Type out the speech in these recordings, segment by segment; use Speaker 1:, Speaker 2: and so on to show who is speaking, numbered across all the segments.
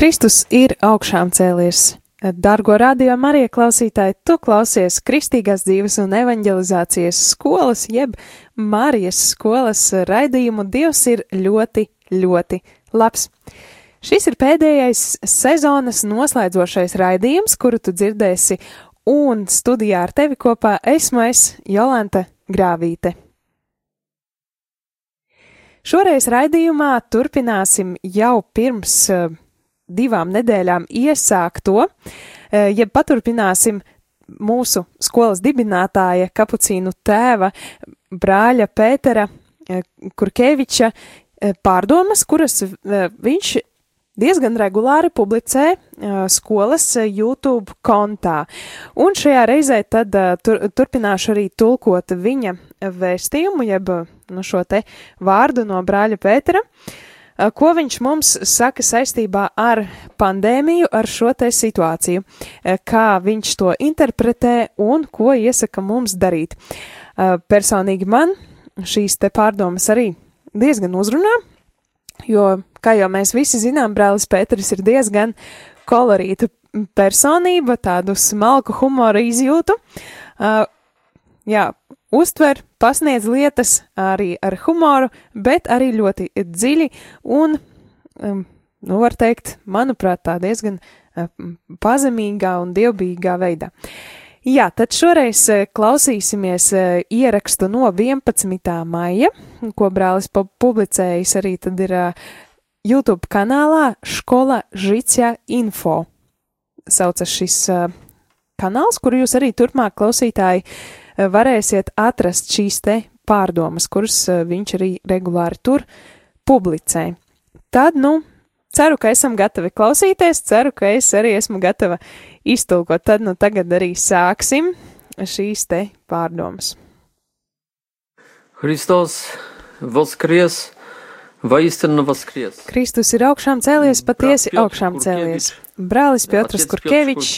Speaker 1: Kristus ir augšām cēlies. Dargo radio Marija klausītāji, tu klausies Kristīgās dzīves un evanģelizācijas skolas, jeb Marijas skolas raidījumu Dievs ir ļoti, ļoti labs. Šis ir pēdējais sezonas noslēdzošais raidījums, kuru tu dzirdēsi, un studijā ar tevi kopā esmu es, Jolanta Grāvīte. Šoreiz raidījumā turpināsim jau pirms uh, divām nedēļām iesākto, eh, ja paturpināsim mūsu skolas dibinātāja kapucīnu tēva brāļa Pētera eh, Kurkeviča eh, pārdomas, kuras viņš diezgan regulāri publicē skolas YouTube kontā. Un šajā reizē tad tur, turpināšu arī tulkot viņa vēstījumu, jeb nu, šo te vārdu no brāļa Pētera. Uh, ko viņš mums saka saistībā ar pandēmiju, ar šo te situāciju, kā viņš to interpretē un ko iesaka mums darīt. Personīgi man šīs te pārdomas arī diezgan uzrunā, jo, kā jau mēs visi zinām, brālis Pēteris ir diezgan kolorīta personība, tādu smalku humoru izjūtu. Uh, jā, uztver, pasniedz lietas arī ar humoru, bet arī ļoti dziļi un, um, nu, var teikt, manuprāt, tā diezgan um, pazemīgā un dievbijīgā veidā. Jā, tad šoreiz uh, klausīsimies uh, ierakstu no 11. maija, ko brālis publicējis arī tad ir YouTube kanālā Škola Žicia Info. Saucas šis kanāls, kuru jūs arī turpmāk klausītāji uh, Eh, varēsiet atrast šīs te pārdomas, kuras eh, viņš arī regulāri tur publicē. Tad, nu, ceru, ka esam gatavi klausīties, ceru, ka es arī esmu gatava iztulkot. Tad, nu, tagad arī sāksim šīs te pārdomas.
Speaker 2: Hristos voskries! Vai īstenībā no vaskries?
Speaker 1: Kristus ir augšām cēlies, patiesi augšām cēlies. Brālis Piotrs Kurkevičs,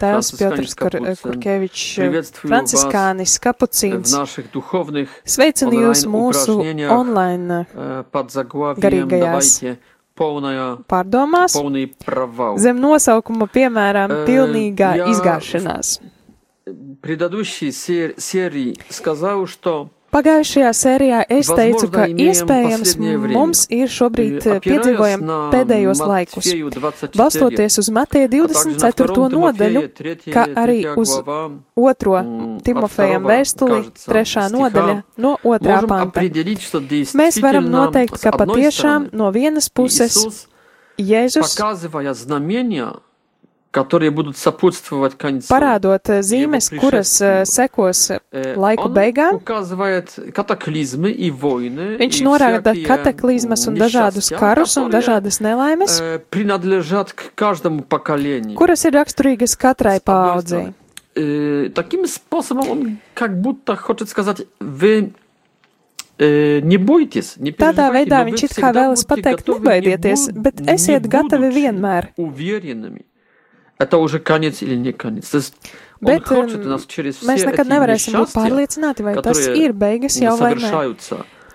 Speaker 1: tēvs Piotrs Kur, Kurkevičs, Franciskānis Kapucīns. Sveicinu jūs mūsu online garīgajās pārdomās zem nosaukuma, piemēram, pilnīgā izgāšanās.
Speaker 2: Предыдущей серии сказал, что
Speaker 1: Pagājušajā sērijā es teicu, ka iespējams mums ir šobrīd piedzīvojam pēdējos laikus. Balstoties uz Mateja 24. nodaļu, kā arī uz otro Timofejam vēstuli, trešā nodaļa no otrā panta, mēs varam noteikt, ka patiešām no vienas puses Jēzus Parādot zīmes, kuras sekos laiku beigām, viņš norāda kataklizmas un dažādus karus un dažādas nelaimes, kuras ir raksturīgas katrai paaudzei.
Speaker 2: Таким способом он как будто хочет сказать, вы Не бойтесь, не
Speaker 1: Tādā veidā viņš it kā vēlas pateikt, nebaidieties, bet esiet gatavi vienmēr.
Speaker 2: Уверенными это уже конец или не конец. Tas,
Speaker 1: Bet mēs nekad nevarēsim būt pārliecināti, vai tas ir beigas jau vai nē.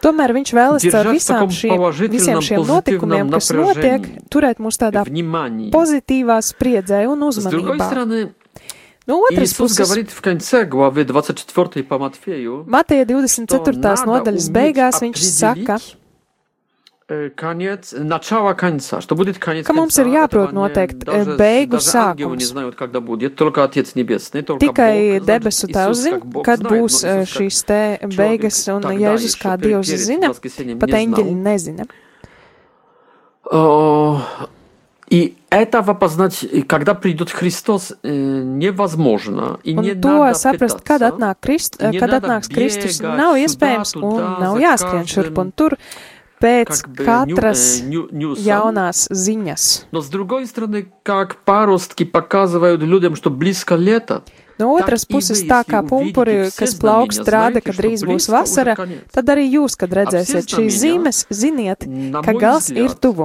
Speaker 1: Tomēr viņš vēlas caur visām šiem, visiem šiem notikumiem, kas notiek, turēt mūs tādā pozitīvā spriedzē un uzmanībā. No otras
Speaker 2: Иисус
Speaker 1: puses,
Speaker 2: говорит в конце главы 24 по Матфею,
Speaker 1: Mateja 24. nodaļas beigās viņš saka,
Speaker 2: Конец, начало конца, что будет конец
Speaker 1: ka mums ir jāprot noteikt beigu sākums. Tikai debesu tevs zina, kad būs šīs te beigas, un Jēzus kā Dievs zina, pat eņģeļi nezina.
Speaker 2: И этого познать, и когда придет Христос, э, невозможно. И
Speaker 1: Un
Speaker 2: не
Speaker 1: to
Speaker 2: надо
Speaker 1: saprast, kad,
Speaker 2: пытаться.
Speaker 1: atnāk Krist,
Speaker 2: Не
Speaker 1: kad
Speaker 2: надо
Speaker 1: atnāks Kristus,
Speaker 2: бегать
Speaker 1: nav
Speaker 2: сюда,
Speaker 1: iespējams un
Speaker 2: туда,
Speaker 1: nav
Speaker 2: за
Speaker 1: jāskrien šurp un
Speaker 2: каждым,
Speaker 1: tur pēc
Speaker 2: как бы, ню-
Speaker 1: katras
Speaker 2: э, ню- нюсом.
Speaker 1: jaunās ziņas.
Speaker 2: Но с другой стороны, как паростки показывают людям, что близко лето,
Speaker 1: No
Speaker 2: Так
Speaker 1: otras
Speaker 2: и
Speaker 1: puses,
Speaker 2: вы,
Speaker 1: tā
Speaker 2: если
Speaker 1: kā
Speaker 2: увидите
Speaker 1: pumpuri,
Speaker 2: все
Speaker 1: kas plaukst,
Speaker 2: знамения,
Speaker 1: rāda,
Speaker 2: знаете,
Speaker 1: ka
Speaker 2: что
Speaker 1: drīz būs
Speaker 2: близко
Speaker 1: vasara,
Speaker 2: уже конец.
Speaker 1: tad arī jūs, kad redzēsiet
Speaker 2: все
Speaker 1: šīs
Speaker 2: знамения,
Speaker 1: zīmes, ziniet,
Speaker 2: на
Speaker 1: ka
Speaker 2: мой
Speaker 1: gals ir
Speaker 2: взгляд,
Speaker 1: tuvu.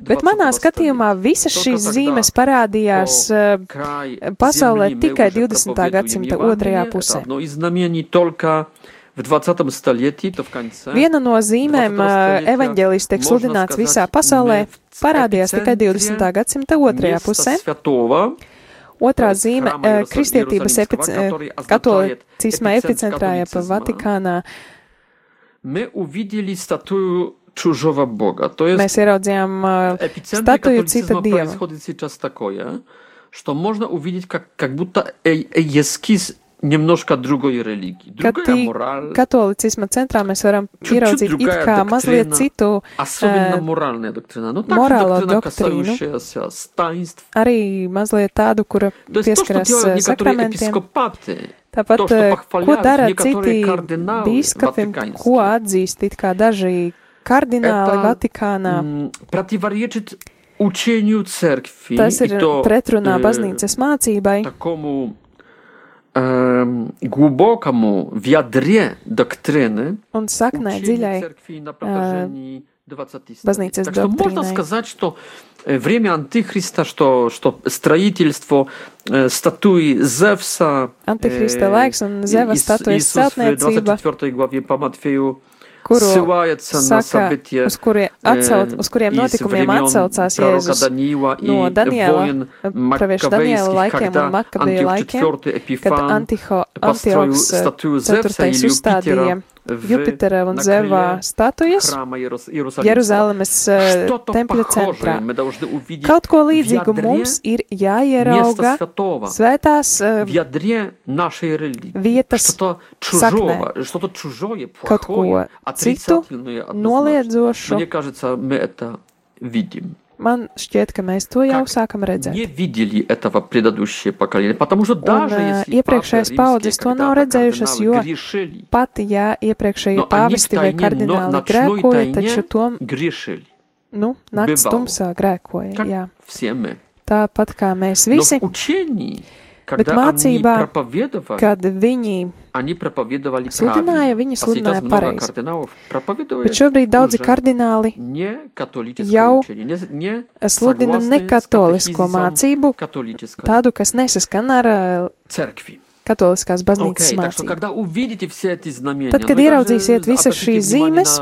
Speaker 1: Bet
Speaker 2: 20
Speaker 1: manā skatījumā visas
Speaker 2: Только
Speaker 1: šīs
Speaker 2: тогда
Speaker 1: zīmes parādījās eh,
Speaker 2: Край
Speaker 1: pasaulē
Speaker 2: земли мы
Speaker 1: tikai
Speaker 2: уже
Speaker 1: 20.
Speaker 2: проповедуем
Speaker 1: gadsimta
Speaker 2: Евангелие.
Speaker 1: otrajā
Speaker 2: Это
Speaker 1: pusē.
Speaker 2: одно из знамений только в 20 столетии, то в конце.
Speaker 1: Viena no zīmēm
Speaker 2: 20. stoljetia
Speaker 1: evaņģēlijs tiek
Speaker 2: можно
Speaker 1: sludināts
Speaker 2: сказать,
Speaker 1: visā pasaulē,
Speaker 2: мы в
Speaker 1: parādījās tikai
Speaker 2: эпицентре
Speaker 1: 20. gadsimta otrajā
Speaker 2: места
Speaker 1: pusē.
Speaker 2: святого,
Speaker 1: Otrā
Speaker 2: то есть
Speaker 1: zīme
Speaker 2: храма
Speaker 1: eh,
Speaker 2: Иерусалим-
Speaker 1: kristietības
Speaker 2: Ierausalims,
Speaker 1: epic-
Speaker 2: который
Speaker 1: eh,
Speaker 2: означает
Speaker 1: katolicisma
Speaker 2: эпицентр
Speaker 1: epicentrā, jeb
Speaker 2: католицизма.
Speaker 1: Vatikānā,
Speaker 2: мы увидели статую чужого Бога. То есть
Speaker 1: mēs ieraudzījām eh,
Speaker 2: в эпицентре
Speaker 1: статую
Speaker 2: католицизма
Speaker 1: ciта dieva.
Speaker 2: происходит сейчас такое, что можно увидеть как, как будто э- э- эскиз немножко другой религии.
Speaker 1: ka
Speaker 2: Другая
Speaker 1: tī
Speaker 2: мораль,
Speaker 1: katolicisma centrā mēs varam
Speaker 2: Ču-
Speaker 1: ieraudzīt
Speaker 2: ču
Speaker 1: it
Speaker 2: другая
Speaker 1: kā mazliet
Speaker 2: доктрина.
Speaker 1: citu,
Speaker 2: особенно
Speaker 1: э,
Speaker 2: моральная доктрина. Но также
Speaker 1: морало
Speaker 2: доктрина,
Speaker 1: доктрину.
Speaker 2: касающаяся таинств.
Speaker 1: arī mazliet tādu, kura
Speaker 2: То есть то, что
Speaker 1: pieskaras
Speaker 2: делают
Speaker 1: eh,
Speaker 2: некоторые
Speaker 1: sakramentiem.
Speaker 2: епископаты,
Speaker 1: Tāpat,
Speaker 2: to, что
Speaker 1: eh,
Speaker 2: похваляют
Speaker 1: ko dara
Speaker 2: некоторые
Speaker 1: citi
Speaker 2: кардināli
Speaker 1: bīskapi,
Speaker 2: ватиканские.
Speaker 1: ko atzīst it kā daži kardināli
Speaker 2: Это,
Speaker 1: Vatikānā.
Speaker 2: м, противоречит учению церкви
Speaker 1: Tas
Speaker 2: и
Speaker 1: ir
Speaker 2: то,
Speaker 1: pretrunā
Speaker 2: э,
Speaker 1: baznīcas mācībai
Speaker 2: такому эм, глубокому в ядре доктрины
Speaker 1: un saknē
Speaker 2: учению
Speaker 1: dziļai
Speaker 2: церкви на протяжении 20
Speaker 1: baznīcas
Speaker 2: столетий. Так что можно
Speaker 1: doktrīnai.
Speaker 2: сказать, что э, время Антихриста, что, что строительство э, статуи Зевса
Speaker 1: Antihriста
Speaker 2: э,
Speaker 1: laiks un
Speaker 2: и-
Speaker 1: Zeva
Speaker 2: Ис-
Speaker 1: statujas
Speaker 2: Иисус в
Speaker 1: celtniecība,
Speaker 2: 24 главе по Матфею
Speaker 1: kuru saka, uz, kurie atcelt, uz kuriem notikumiem
Speaker 2: atcaucās
Speaker 1: Jēzus no Daniela,
Speaker 2: e,
Speaker 1: praviešu Daniela laikiem un
Speaker 2: Makabija
Speaker 1: laikiem, kad Antiho, Antioks
Speaker 2: e,
Speaker 1: 4. uzstādīja Jupitera un Zevā statujas Jeruzalemes
Speaker 2: e,
Speaker 1: tempļa centrā. Kaut ko līdzīgu mums ir jāierauga svētās vietas
Speaker 2: saknē.
Speaker 1: Kaut ko citu noliedzošu. Man šķiet, ka mēs to jau sākam redzēt.
Speaker 2: Un,
Speaker 1: iepriekšējās paudzes to nav redzējušas, jo pat, ja iepriekšējie pāvesti vai kardināli grēkoja, taču
Speaker 2: tom
Speaker 1: nu, nakts tumsā grēkoja. Jā. Tāpat kā mēs visi.
Speaker 2: Bet
Speaker 1: mācībā, kad viņi sludināja, viņi sludināja pareizi. Bet šobrīd daudzi kardināli jau sludina nekatolisko mācību, tādu, kas nesaskan ar э,
Speaker 2: cerkvi.
Speaker 1: Katoliskās baznīcas
Speaker 2: okay,
Speaker 1: mācību. Tad, kad ieraudzīsiet visas šīs zīmes,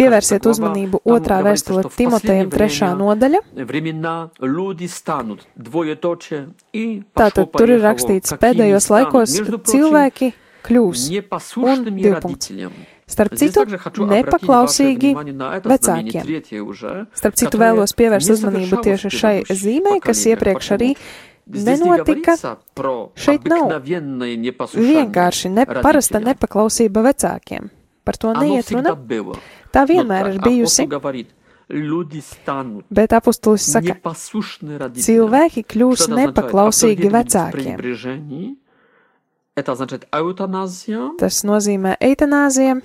Speaker 1: pievērsiet uzmanību otrā vēstule Timotejam trešā nodaļa. Tātad tur ir rakstīts pēdējos laikos,
Speaker 2: kad
Speaker 1: cilvēki kļūs un divpunkts. Starp citu, nepaklausīgi vecākiem. Starp citu, vēlos pievērst uzmanību tieši šai zīmē, kas iepriekš arī nenotika.
Speaker 2: говорится про
Speaker 1: Šeit nav
Speaker 2: обыкновенное непослушание
Speaker 1: Vienkārši ne, parasta
Speaker 2: родителям.
Speaker 1: nepaklausība vecākiem. Par to
Speaker 2: Оно
Speaker 1: neiet
Speaker 2: всегда
Speaker 1: runa.
Speaker 2: было.
Speaker 1: Tā
Speaker 2: Но
Speaker 1: vienmēr ir
Speaker 2: апостол
Speaker 1: bijusi,
Speaker 2: говорит, люди станут
Speaker 1: bet apustulis saka,
Speaker 2: непослушны родителям.
Speaker 1: cilvēki kļūs
Speaker 2: Что это означает?
Speaker 1: nepaklausīgi
Speaker 2: Абсолютно
Speaker 1: vecākiem.
Speaker 2: пренебрежение. Это означает эутаназия.
Speaker 1: Tas nozīmē eitanāzija,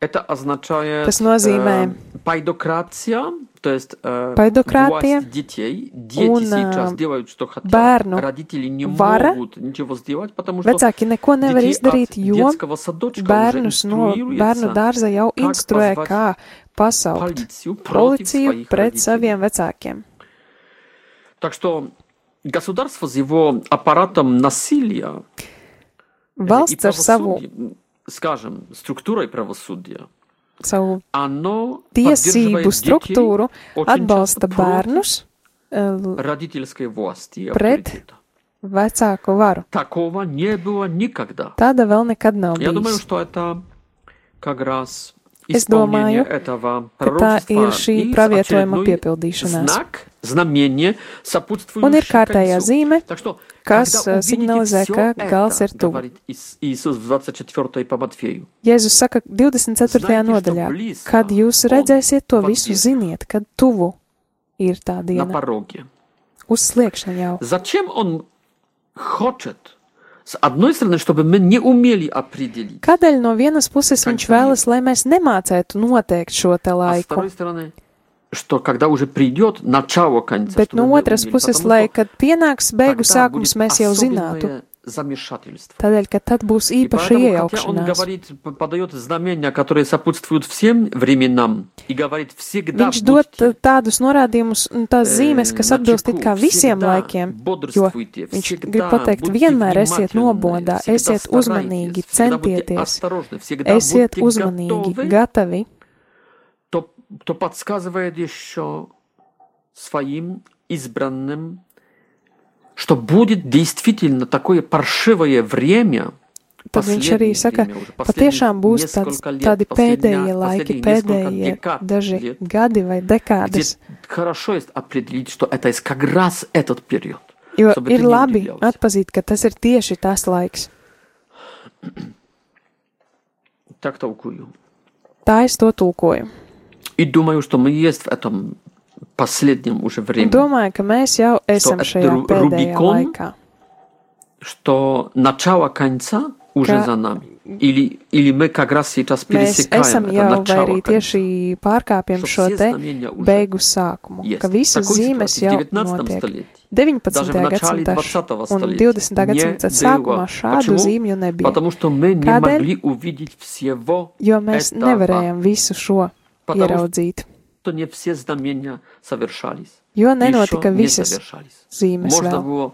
Speaker 2: Это означает
Speaker 1: Tas nozīmē-
Speaker 2: э, пайдокрация, то есть э,
Speaker 1: Пайдократия.
Speaker 2: власть детей. Дети
Speaker 1: Un,
Speaker 2: сейчас
Speaker 1: э,
Speaker 2: делают, что хотят.
Speaker 1: bērnu
Speaker 2: Родители не
Speaker 1: vara.
Speaker 2: могут ничего сделать, потому что
Speaker 1: vecāki neko nevar
Speaker 2: детей
Speaker 1: izdarīt,
Speaker 2: от
Speaker 1: jo
Speaker 2: детского садочка уже
Speaker 1: bērnus no bērnu
Speaker 2: инструируется
Speaker 1: dārza jau
Speaker 2: как
Speaker 1: instruē,
Speaker 2: позвать
Speaker 1: kā pasaukt
Speaker 2: полицию против
Speaker 1: policiju
Speaker 2: своих
Speaker 1: pret
Speaker 2: родителей.
Speaker 1: saviem vecākiem.
Speaker 2: Так что государство с его аппаратом насилия э, и
Speaker 1: Valsts ar savu,
Speaker 2: правосудием, скажем, структурой правосудия,
Speaker 1: savu tiesību struktūru atbalsta bērnus eh,
Speaker 2: pret
Speaker 1: vecāku varu. Tāda vēl nekad nav bijusi. Es domāju, ka tā ir šī pravietojuma piepildīšanās. Un ir kārtējā zīme, kas
Speaker 2: signalizē,
Speaker 1: э, ka gals ir tuvu. Jēzus saka 24. nodaļā, kad jūs redzēsiet to visu, ziniet, kad tuvu ir tā diena. Uz sliekšņa jau.
Speaker 2: Začem on hočet? С одной стороны, чтобы мы не умели определить,
Speaker 1: Kādēļ no vienas puses viņš
Speaker 2: Kaņķa
Speaker 1: vēlas, lai mēs nemācētu noteikt šo te
Speaker 2: а с
Speaker 1: laiku,
Speaker 2: второй стороны, что когда уже придет начало конца,
Speaker 1: bet
Speaker 2: чтобы
Speaker 1: no
Speaker 2: мы
Speaker 1: otras
Speaker 2: умели,
Speaker 1: puses,
Speaker 2: потому
Speaker 1: lai,
Speaker 2: что
Speaker 1: kad pienāks beigu
Speaker 2: тогда
Speaker 1: sākums,
Speaker 2: будет
Speaker 1: mēs jau zinātu,
Speaker 2: особенное замешательство.
Speaker 1: tādēļ, ka tad būs
Speaker 2: И
Speaker 1: īpaša
Speaker 2: поэтому, хотя он
Speaker 1: iejaukšanās.
Speaker 2: говорит, п- подает знамения, которые сопутствуют всем временам, и говорит всегда
Speaker 1: Viņš dod
Speaker 2: будьте,
Speaker 1: tādus norādījumus un tās
Speaker 2: э,
Speaker 1: zīmes, kas
Speaker 2: на
Speaker 1: atbilst it
Speaker 2: чеку,
Speaker 1: kā visiem
Speaker 2: всегда
Speaker 1: laikiem, jo
Speaker 2: бодрствуйте,
Speaker 1: viņš
Speaker 2: всегда
Speaker 1: grib pateikt,
Speaker 2: будьте
Speaker 1: vienmēr esiet
Speaker 2: внимательны,
Speaker 1: nobodā,
Speaker 2: всегда
Speaker 1: esiet
Speaker 2: старайтесь,
Speaker 1: uzmanīgi,
Speaker 2: всегда будьте
Speaker 1: centieties,
Speaker 2: осторожны, всегда
Speaker 1: esiet
Speaker 2: будьте
Speaker 1: uzmanīgi,
Speaker 2: готовы,
Speaker 1: gatavi.
Speaker 2: то, то подсказывает еще своим избранным, что будет действительно такое паршивое время,
Speaker 1: Tad viņš arī
Speaker 2: последнее
Speaker 1: saka,
Speaker 2: время уже,
Speaker 1: patiešām būs
Speaker 2: последних
Speaker 1: tāds,
Speaker 2: несколько лет,
Speaker 1: tādi
Speaker 2: последня-
Speaker 1: pēdējie laiki,
Speaker 2: последних несколько
Speaker 1: pēdējie
Speaker 2: декад
Speaker 1: daži
Speaker 2: лет,
Speaker 1: gadi vai
Speaker 2: где
Speaker 1: dekādas.
Speaker 2: хорошо есть определить, что это есть как раз этот период.
Speaker 1: Jo
Speaker 2: чтобы
Speaker 1: ir
Speaker 2: ты не
Speaker 1: labi
Speaker 2: удивлялся.
Speaker 1: atpazīt, ka tas ir tieši tas laiks.
Speaker 2: Так толкую.
Speaker 1: Tā es to tulkoju.
Speaker 2: И думаю, что мы есть в этом последнем уже
Speaker 1: Un
Speaker 2: времени.
Speaker 1: domāju, ka mēs jau esam
Speaker 2: это
Speaker 1: šajā
Speaker 2: Ru-
Speaker 1: pēdējā
Speaker 2: Rubikon?
Speaker 1: laikā.
Speaker 2: что начало конца уже
Speaker 1: Ka-
Speaker 2: за нами. Или, или мы как раз сейчас
Speaker 1: Mēs
Speaker 2: пересекаем
Speaker 1: esam
Speaker 2: это
Speaker 1: jau vai
Speaker 2: начало
Speaker 1: arī
Speaker 2: конца.
Speaker 1: tieši pārkāpjam
Speaker 2: Что
Speaker 1: šo
Speaker 2: все
Speaker 1: te
Speaker 2: знамения уже
Speaker 1: beigu sākumu,
Speaker 2: есть.
Speaker 1: ka visas
Speaker 2: Такой
Speaker 1: zīmes
Speaker 2: ситуации
Speaker 1: jau
Speaker 2: в 19
Speaker 1: notiek.
Speaker 2: столетии.
Speaker 1: 19.
Speaker 2: Даже в начале
Speaker 1: gadsimta
Speaker 2: 20
Speaker 1: un
Speaker 2: столетия
Speaker 1: 20. gadsimta
Speaker 2: не
Speaker 1: sākumā
Speaker 2: было.
Speaker 1: šādu
Speaker 2: Почему?
Speaker 1: zīmju nebija.
Speaker 2: Потому что мы не
Speaker 1: Kādēļ?
Speaker 2: могли увидеть всего
Speaker 1: Jo mēs
Speaker 2: этого.
Speaker 1: nevarējām visu šo
Speaker 2: Потому
Speaker 1: ieraudzīt,
Speaker 2: to nie wszystkie znamienia zawierszali.
Speaker 1: Jo nenotika visas zīmes
Speaker 2: Można
Speaker 1: vēl.
Speaker 2: było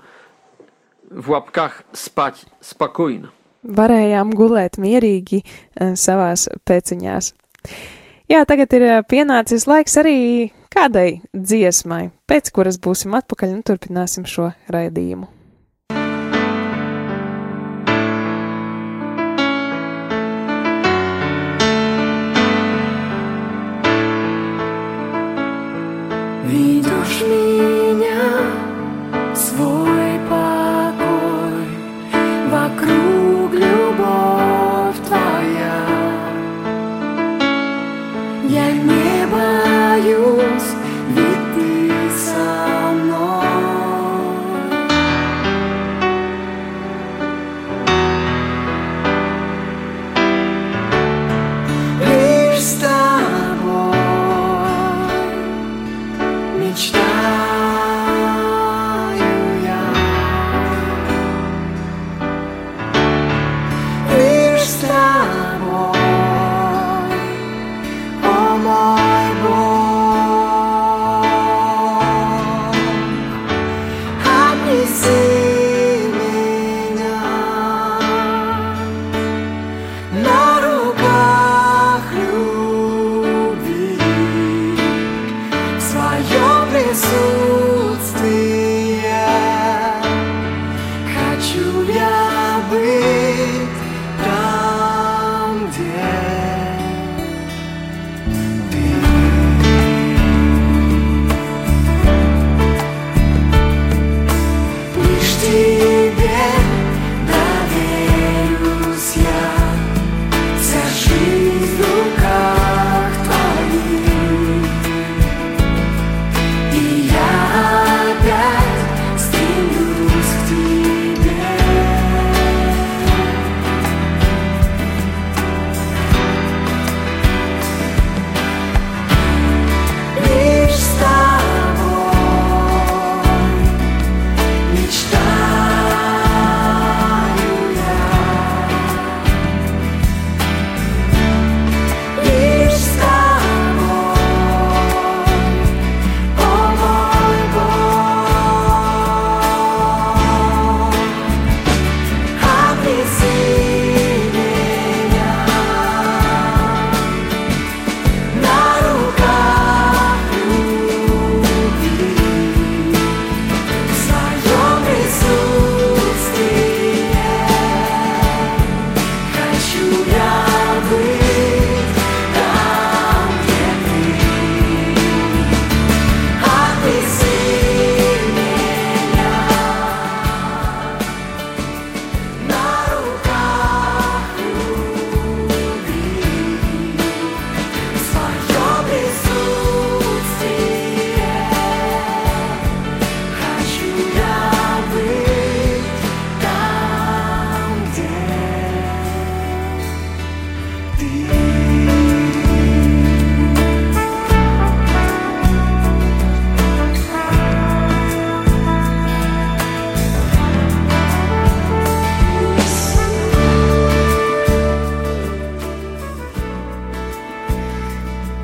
Speaker 2: w łapkach spać spokojnie.
Speaker 1: Varējām gulēt mierīgi e, savās pēciņās. Jā, tagad ir e, pienācis laiks arī kādai dziesmai, pēc kuras būsim atpakaļ un turpināsim šo raidījumu.
Speaker 3: ведешь меня в свой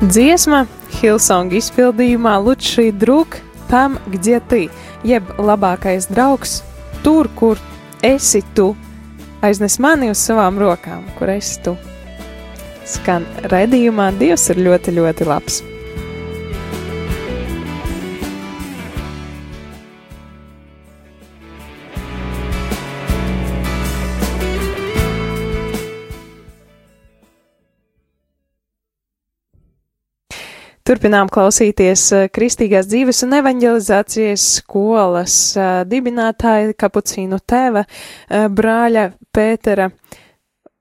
Speaker 1: Dziesma Hilsonga izpildījumā Lučija Druk, Pam, gdzie tī, jeb labākais draugs, tur, kur esi tu, aiznes mani uz savām rokām, kur esi tu. Skan redzījumā Dievs ir ļoti, ļoti labs. Turpinām klausīties eh, Kristīgās dzīves un evanģelizācijas skolas eh, dibinātāja kapucīnu tēva eh, brāļa Pētera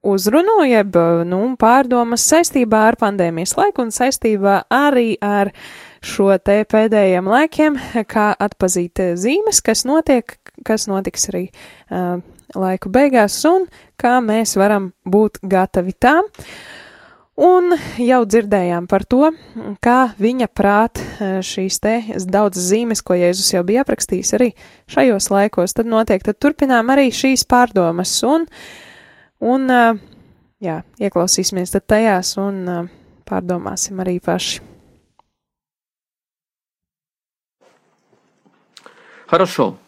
Speaker 1: uzrunu, jeb nu, pārdomas saistībā ar pandēmijas laiku un saistībā arī ar šo te pēdējiem laikiem, kā atpazīt zīmes, kas notiek, kas notiks arī uh, laiku beigās un kā mēs varam būt gatavi tām. Un jau dzirdējām par to, kā viņa prāt eh, šīs te daudzas zīmes, ko Jēzus jau bija aprakstījis arī šajos laikos, tad notiek, tad turpinām arī šīs pārdomas un, un eh, jā, ieklausīsimies tad tajās un eh, pārdomāsim arī paši.
Speaker 2: Хорошо.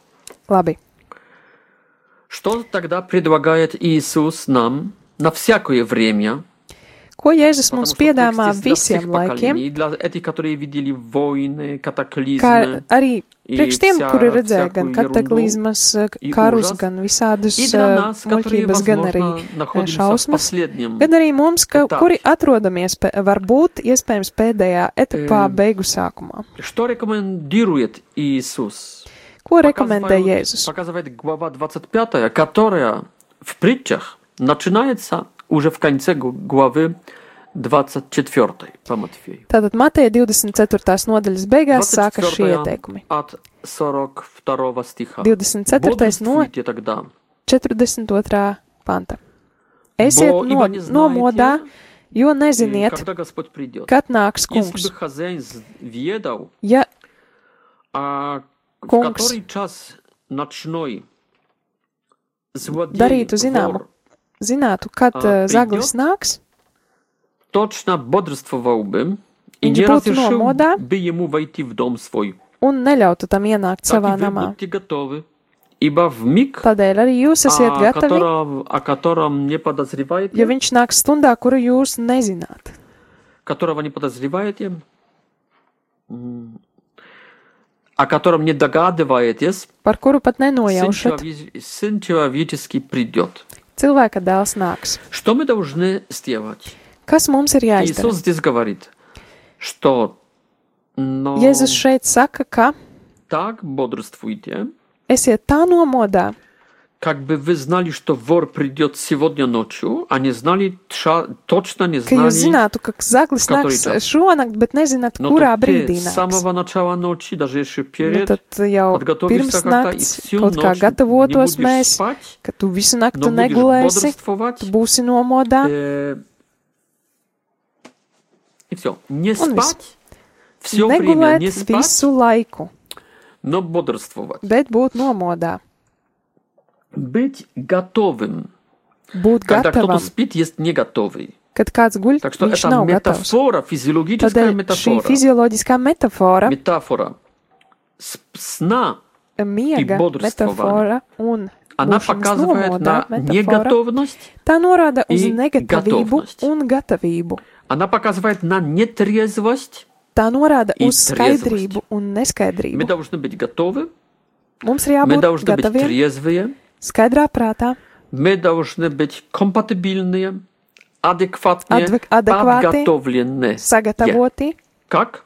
Speaker 1: Labi.
Speaker 2: Что тогда предлагает Иисус нам на всякое время?
Speaker 1: Ko Jēzus
Speaker 2: Потому
Speaker 1: mums
Speaker 2: что текст
Speaker 1: piedāvā
Speaker 2: есть для
Speaker 1: visiem
Speaker 2: всех
Speaker 1: laikiem,
Speaker 2: поколений, для этих, которые видели войны,
Speaker 1: kā
Speaker 2: катаклизмы.
Speaker 1: arī
Speaker 2: и
Speaker 1: priekš tiem,
Speaker 2: вся-
Speaker 1: kuri redzēja gan
Speaker 2: всякую
Speaker 1: kataklizmas,
Speaker 2: и
Speaker 1: karus,
Speaker 2: ужас.
Speaker 1: gan visādas
Speaker 2: И для
Speaker 1: eh,
Speaker 2: нас, которые,
Speaker 1: muļķības, gan arī
Speaker 2: возможно, находимся в
Speaker 1: šausmas.
Speaker 2: последнем
Speaker 1: Gan arī mums, ka,
Speaker 2: etapā.
Speaker 1: kuri atrodamies, pē- varbūt, iespējams, pēdējā etapā,
Speaker 2: Em,
Speaker 1: beigu sākumā.
Speaker 2: Что рекомендует Иисус?
Speaker 1: Ko rekomendē
Speaker 2: Показывает-
Speaker 1: Jēzus?
Speaker 2: Показывает глава 25, которая в притчах начинается уже в конце г- главы 24 по Матфею.
Speaker 1: Tātad Mateja 24. nodaļas beigās sāka šie
Speaker 2: 24
Speaker 1: ieteikumi.
Speaker 2: от 42 стиха.
Speaker 1: 24. no
Speaker 2: Бодрствуйте тогда,
Speaker 1: 42. panta. Esiet
Speaker 2: Bo,
Speaker 1: no,
Speaker 2: ибо не знаете,
Speaker 1: nomodā, jo
Speaker 2: э,
Speaker 1: neziniet,
Speaker 2: когда Господь придет.
Speaker 1: kad nāks
Speaker 2: Если
Speaker 1: kungs.
Speaker 2: бы хозяин з- ведал,
Speaker 1: Ja
Speaker 2: а в
Speaker 1: Kungs
Speaker 2: который час ночной злодей,
Speaker 1: darītu zināmu,
Speaker 2: вор,
Speaker 1: zinātu, kad
Speaker 2: А,
Speaker 1: uh, zaglis
Speaker 2: придет?
Speaker 1: nāks,
Speaker 2: точно бодрствовал и
Speaker 1: Viņš
Speaker 2: не
Speaker 1: būtu
Speaker 2: разрешил
Speaker 1: nomodā.
Speaker 2: бы ему войти в дом свой.
Speaker 1: un neļautu tam ienākt
Speaker 2: Так
Speaker 1: savā
Speaker 2: и вы
Speaker 1: namā.
Speaker 2: будьте готовы, ибо в миг,
Speaker 1: Tādēļ arī jūs esat
Speaker 2: о
Speaker 1: gatavi,
Speaker 2: котором, о котором не подозреваете,
Speaker 1: ja viņš nāks stundā, kuru jūs nezināt.
Speaker 2: которого не подозреваете, м, о котором не догадываетесь,
Speaker 1: par kuru pat
Speaker 2: Сын,
Speaker 1: nenojaušat.
Speaker 2: челове- Сын человеческий придет.
Speaker 1: Cilvēka dēls nāks.
Speaker 2: Что мы должны сделать?
Speaker 1: Kas mums ir jāizdara?
Speaker 2: Иисус здесь говорит, что но
Speaker 1: Jēzus šeit saka, ka
Speaker 2: так бодрствуйте,
Speaker 1: esiet tā nomodā,
Speaker 2: как бы вы знали, что вор придет сегодня ночью, а не знали, тша- точно не
Speaker 1: ka jūs
Speaker 2: знали,
Speaker 1: zinātu, ka zaglis
Speaker 2: Который
Speaker 1: nāks
Speaker 2: час?
Speaker 1: šonakt, bet nezināt,
Speaker 2: но
Speaker 1: kurā
Speaker 2: то ты
Speaker 1: brīdī
Speaker 2: с
Speaker 1: nāks.
Speaker 2: самого начала ночи, даже еще
Speaker 1: Nu,
Speaker 2: перед,
Speaker 1: tad jau
Speaker 2: подготовишься
Speaker 1: pirms
Speaker 2: как-то и
Speaker 1: nakts
Speaker 2: всю
Speaker 1: kaut kā
Speaker 2: ночь не
Speaker 1: gatavotos
Speaker 2: будешь
Speaker 1: mēs,
Speaker 2: спать,
Speaker 1: ka tu visu
Speaker 2: но
Speaker 1: naktu
Speaker 2: будешь
Speaker 1: negulēsi,
Speaker 2: бодрствовать,
Speaker 1: tu būsi nomodā.
Speaker 2: э, и все. Не
Speaker 1: Он весь-
Speaker 2: спать, все время
Speaker 1: Negulēt
Speaker 2: не спать,
Speaker 1: visu laiku,
Speaker 2: но бодрствовать.
Speaker 1: bet būt nomodā,
Speaker 2: Быть готовым.
Speaker 1: būt
Speaker 2: Когда кто-то
Speaker 1: gatavam.
Speaker 2: спит, есть не готовый.
Speaker 1: Kad kāds guļ,
Speaker 2: Так что
Speaker 1: viņš
Speaker 2: это
Speaker 1: nav gatavs.
Speaker 2: метафора, физиологическая
Speaker 1: Tādēļ šī
Speaker 2: метафора.
Speaker 1: fizioloģiskā metafora,
Speaker 2: Метафора с- сна,
Speaker 1: miega
Speaker 2: бодрствования.
Speaker 1: metafora un
Speaker 2: она
Speaker 1: būšanas
Speaker 2: показывает
Speaker 1: nomodā
Speaker 2: на
Speaker 1: metafora,
Speaker 2: неготовность,
Speaker 1: tā norāda uz
Speaker 2: и
Speaker 1: negatīvību
Speaker 2: готовность.
Speaker 1: un gatavību.
Speaker 2: она показывает на нетрезвость.
Speaker 1: Tā norāda
Speaker 2: И
Speaker 1: uz
Speaker 2: трезвость.
Speaker 1: skaidrību un
Speaker 2: Мы
Speaker 1: neskaidrību.
Speaker 2: должны быть готовы,
Speaker 1: Mums ir
Speaker 2: мы
Speaker 1: jābūt
Speaker 2: должны быть
Speaker 1: gataviem,
Speaker 2: трезвые,
Speaker 1: skaidrā prātā,
Speaker 2: мы должны быть компатибильные, адекватные,
Speaker 1: Адвек- адекваты.
Speaker 2: подготовленные.
Speaker 1: sagatavoti.
Speaker 2: Как?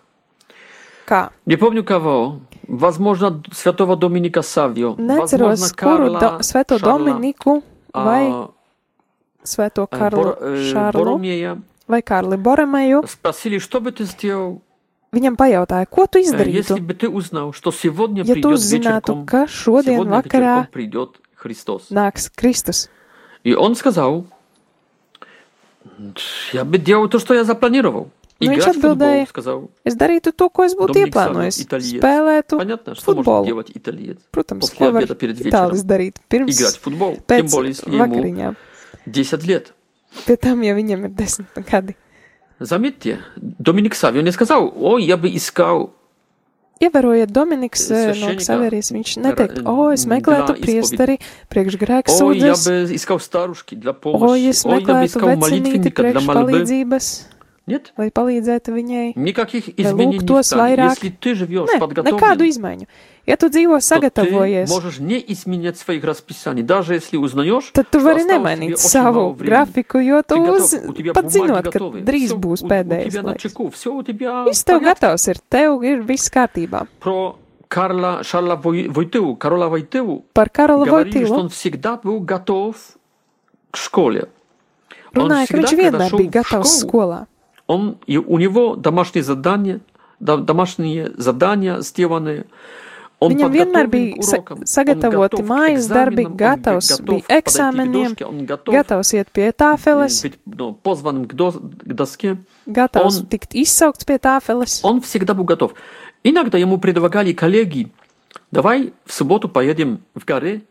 Speaker 1: Kā?
Speaker 2: Не помню кого. Возможно, святого Доминика Савио.
Speaker 1: Neceros,
Speaker 2: Возможно,
Speaker 1: kuru do,
Speaker 2: Карла
Speaker 1: Svēto
Speaker 2: Шарла,
Speaker 1: Dominiku vai
Speaker 2: а,
Speaker 1: Svēto
Speaker 2: э,
Speaker 1: Karlu
Speaker 2: Бор- э,
Speaker 1: Šārlu
Speaker 2: Боромея.
Speaker 1: vai Karli Boremeju.
Speaker 2: Спросили, что бы ты сделал,
Speaker 1: Viņam pajautāja, ko tu
Speaker 2: э, если
Speaker 1: izdarītu,
Speaker 2: бы ты узнал, что сегодня
Speaker 1: ja tu
Speaker 2: придет
Speaker 1: uzzinātu,
Speaker 2: вечерком,
Speaker 1: ka šodien
Speaker 2: сегодня
Speaker 1: vakarā
Speaker 2: вечерком придет Христос.
Speaker 1: nāks Kristus.
Speaker 2: И он сказал, я бы делал то, что я запланировал.
Speaker 1: Ну, и
Speaker 2: Играть в
Speaker 1: чё
Speaker 2: футбол,
Speaker 1: atbildēja?
Speaker 2: сказал.
Speaker 1: Es darītu to, ko es būtu
Speaker 2: Dominiks
Speaker 1: ieplānojis.
Speaker 2: Sāla, itāliets.
Speaker 1: Spēlētu,
Speaker 2: Понятно, что
Speaker 1: футбол.
Speaker 2: может делать итальянец?
Speaker 1: protams,
Speaker 2: После
Speaker 1: ko var
Speaker 2: обеда перед вечером.
Speaker 1: itālis darīt pirms
Speaker 2: Играть в футбол. Тем
Speaker 1: pēc
Speaker 2: более, если ему
Speaker 1: vakariņām.
Speaker 2: 10 лет.
Speaker 1: Pie tam, ja viņam ir desmit gadi.
Speaker 2: Заметьте, Доминик Сави, он не сказал, ой, я бы искал
Speaker 1: Ievērojiet, Dominiks eh, no Ksaverijas, viņš neteikt, o, es meklētu priesteri priekš grēka sūdzes, o,
Speaker 2: ja
Speaker 1: es meklētu vecinīti priekš palīdzības.
Speaker 2: Нет?
Speaker 1: lai palīdzētu viņai.
Speaker 2: Никаких
Speaker 1: Vai
Speaker 2: изменений
Speaker 1: lūk
Speaker 2: не
Speaker 1: tos
Speaker 2: станет.
Speaker 1: vairāk?
Speaker 2: Если ты живешь
Speaker 1: Nē, nekādu
Speaker 2: подготовлен,
Speaker 1: izmaiņu. Ja tu dzīvo
Speaker 2: то ты
Speaker 1: sagatavojies,
Speaker 2: можешь не изменять своих расписаний. Даже если узнаешь,
Speaker 1: tad tu
Speaker 2: что
Speaker 1: vari
Speaker 2: осталось
Speaker 1: nemainīt
Speaker 2: тебе очень
Speaker 1: savu
Speaker 2: мало времени.
Speaker 1: grafiku, jo tu
Speaker 2: Ты готов,
Speaker 1: uz,
Speaker 2: у тебя
Speaker 1: pat
Speaker 2: бумаги
Speaker 1: zinot, ka
Speaker 2: готовы.
Speaker 1: drīz
Speaker 2: Всё
Speaker 1: būs
Speaker 2: у- у
Speaker 1: pēdējais
Speaker 2: тебя на
Speaker 1: laiks.
Speaker 2: чеку, все у тебя
Speaker 1: Viss
Speaker 2: в
Speaker 1: tev
Speaker 2: порядке.
Speaker 1: gatavs ir, tev ir viss kārtībā.
Speaker 2: Про Карла Шарла Вой- Войтеву, Карола Войтеву,
Speaker 1: Par Karola
Speaker 2: говорили, что
Speaker 1: Vojtilu
Speaker 2: он всегда был готов к школе. Он
Speaker 1: runāja, ka
Speaker 2: всегда,
Speaker 1: viņš
Speaker 2: когда
Speaker 1: vienmēr
Speaker 2: шел
Speaker 1: bija
Speaker 2: в
Speaker 1: gatavs
Speaker 2: школу,
Speaker 1: skolā.
Speaker 2: он, и у него домашние задания, да- домашние задания сделаны. Он
Speaker 1: Viņam vienmēr
Speaker 2: подготовлен
Speaker 1: bija
Speaker 2: к
Speaker 1: sa
Speaker 2: урокам, он
Speaker 1: sagatavoti
Speaker 2: готов к
Speaker 1: mājas darbi,
Speaker 2: экзаменам, он
Speaker 1: gatavs
Speaker 2: готов
Speaker 1: bija
Speaker 2: подойти к
Speaker 1: eksāmeniem,
Speaker 2: дошке, он готов
Speaker 1: gatavs iet pie
Speaker 2: э,
Speaker 1: tāfeles,
Speaker 2: быть ну, позванным к, дос- к доске.
Speaker 1: gatavs
Speaker 2: Он-
Speaker 1: tikt izsaukts pie tāfeles.
Speaker 2: Он всегда был готов. Иногда ему предлагали коллеги, давай в субботу поедем в горы